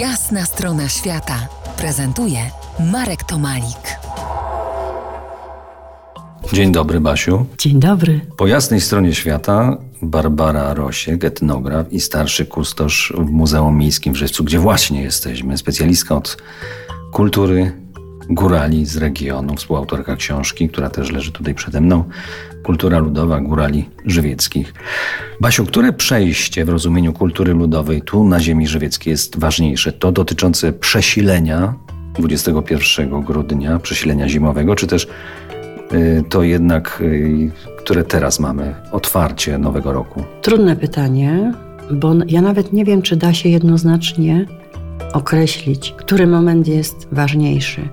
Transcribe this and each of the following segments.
Jasna strona świata prezentuje Marek Tomalik. Dzień dobry, Basiu. Dzień dobry. Po jasnej stronie świata Barbara Rosiek, etnograf i starszy kustosz w Muzeum Miejskim w Żywcu, gdzie właśnie jesteśmy. Specjalistka od kultury górali z regionu, współautorka książki, która też leży tutaj przede mną. Kultura ludowa górali żywieckich. Basiu, które przejście w rozumieniu kultury ludowej tu na ziemi żywieckiej jest ważniejsze? To dotyczące przesilenia 21 grudnia, przesilenia zimowego, czy też y, to jednak, y, które teraz mamy, otwarcie nowego roku? Trudne pytanie, bo ja nawet nie wiem, czy da się jednoznacznie określić, który moment jest ważniejszy.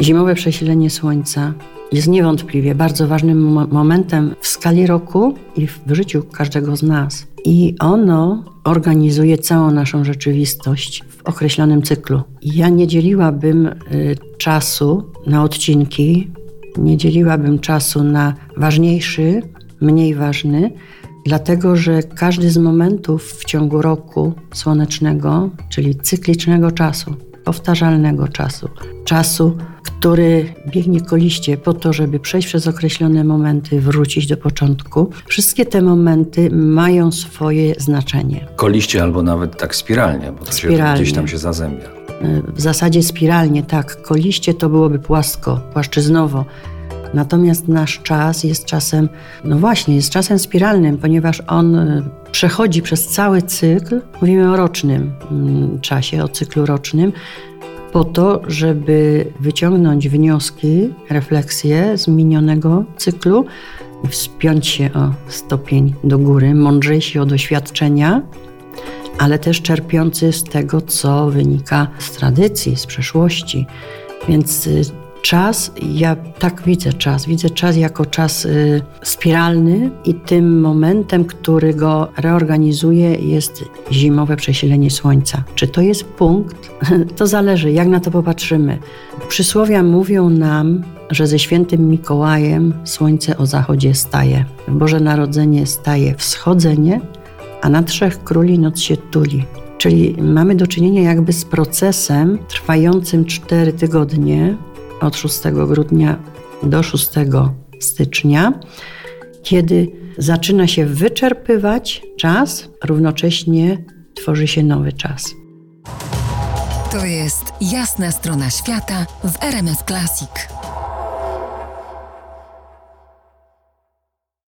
Zimowe przesilenie słońca jest niewątpliwie bardzo ważnym mo- momentem w skali roku i w życiu każdego z nas. I ono organizuje całą naszą rzeczywistość w określonym cyklu. Ja nie dzieliłabym y, czasu na odcinki, nie dzieliłabym czasu na ważniejszy, mniej ważny, dlatego że każdy z momentów w ciągu roku słonecznego, czyli cyklicznego czasu, powtarzalnego czasu, czasu, który biegnie koliście po to, żeby przejść przez określone momenty, wrócić do początku. Wszystkie te momenty mają swoje znaczenie. Koliście albo nawet tak spiralnie, bo to się Spiralnie. gdzieś tam się zazębia. w zasadzie spiralnie, tak. Koliście to byłoby płasko, płaszczyznowo. Natomiast nasz czas jest czasem, no właśnie, jest czasem spiralnym, ponieważ on y, przechodzi przez cały cykl. Mówimy o rocznym mm, czasie, o cyklu rocznym, po to, żeby wyciągnąć wnioski, refleksje z minionego cyklu, wspiąć się o stopień do góry, mądrzejsi o doświadczenia, ale też czerpiący z tego, co wynika z tradycji, z przeszłości. Więc y, czas, ja tak widzę czas, widzę czas jako czas y, spiralny i tym momentem, który go reorganizuje jest zimowe przesilenie słońca. Czy to jest punkt? To zależy, jak na to popatrzymy. Przysłowia mówią nam, że ze świętym Mikołajem słońce o zachodzie staje. W Boże Narodzenie staje wschodzenie, a na trzech króli noc się tuli. Czyli mamy do czynienia jakby z procesem trwającym cztery tygodnie, od 6 grudnia do 6 stycznia, kiedy zaczyna się wyczerpywać czas, równocześnie tworzy się nowy czas. To jest Jasna strona świata w RMS Classic.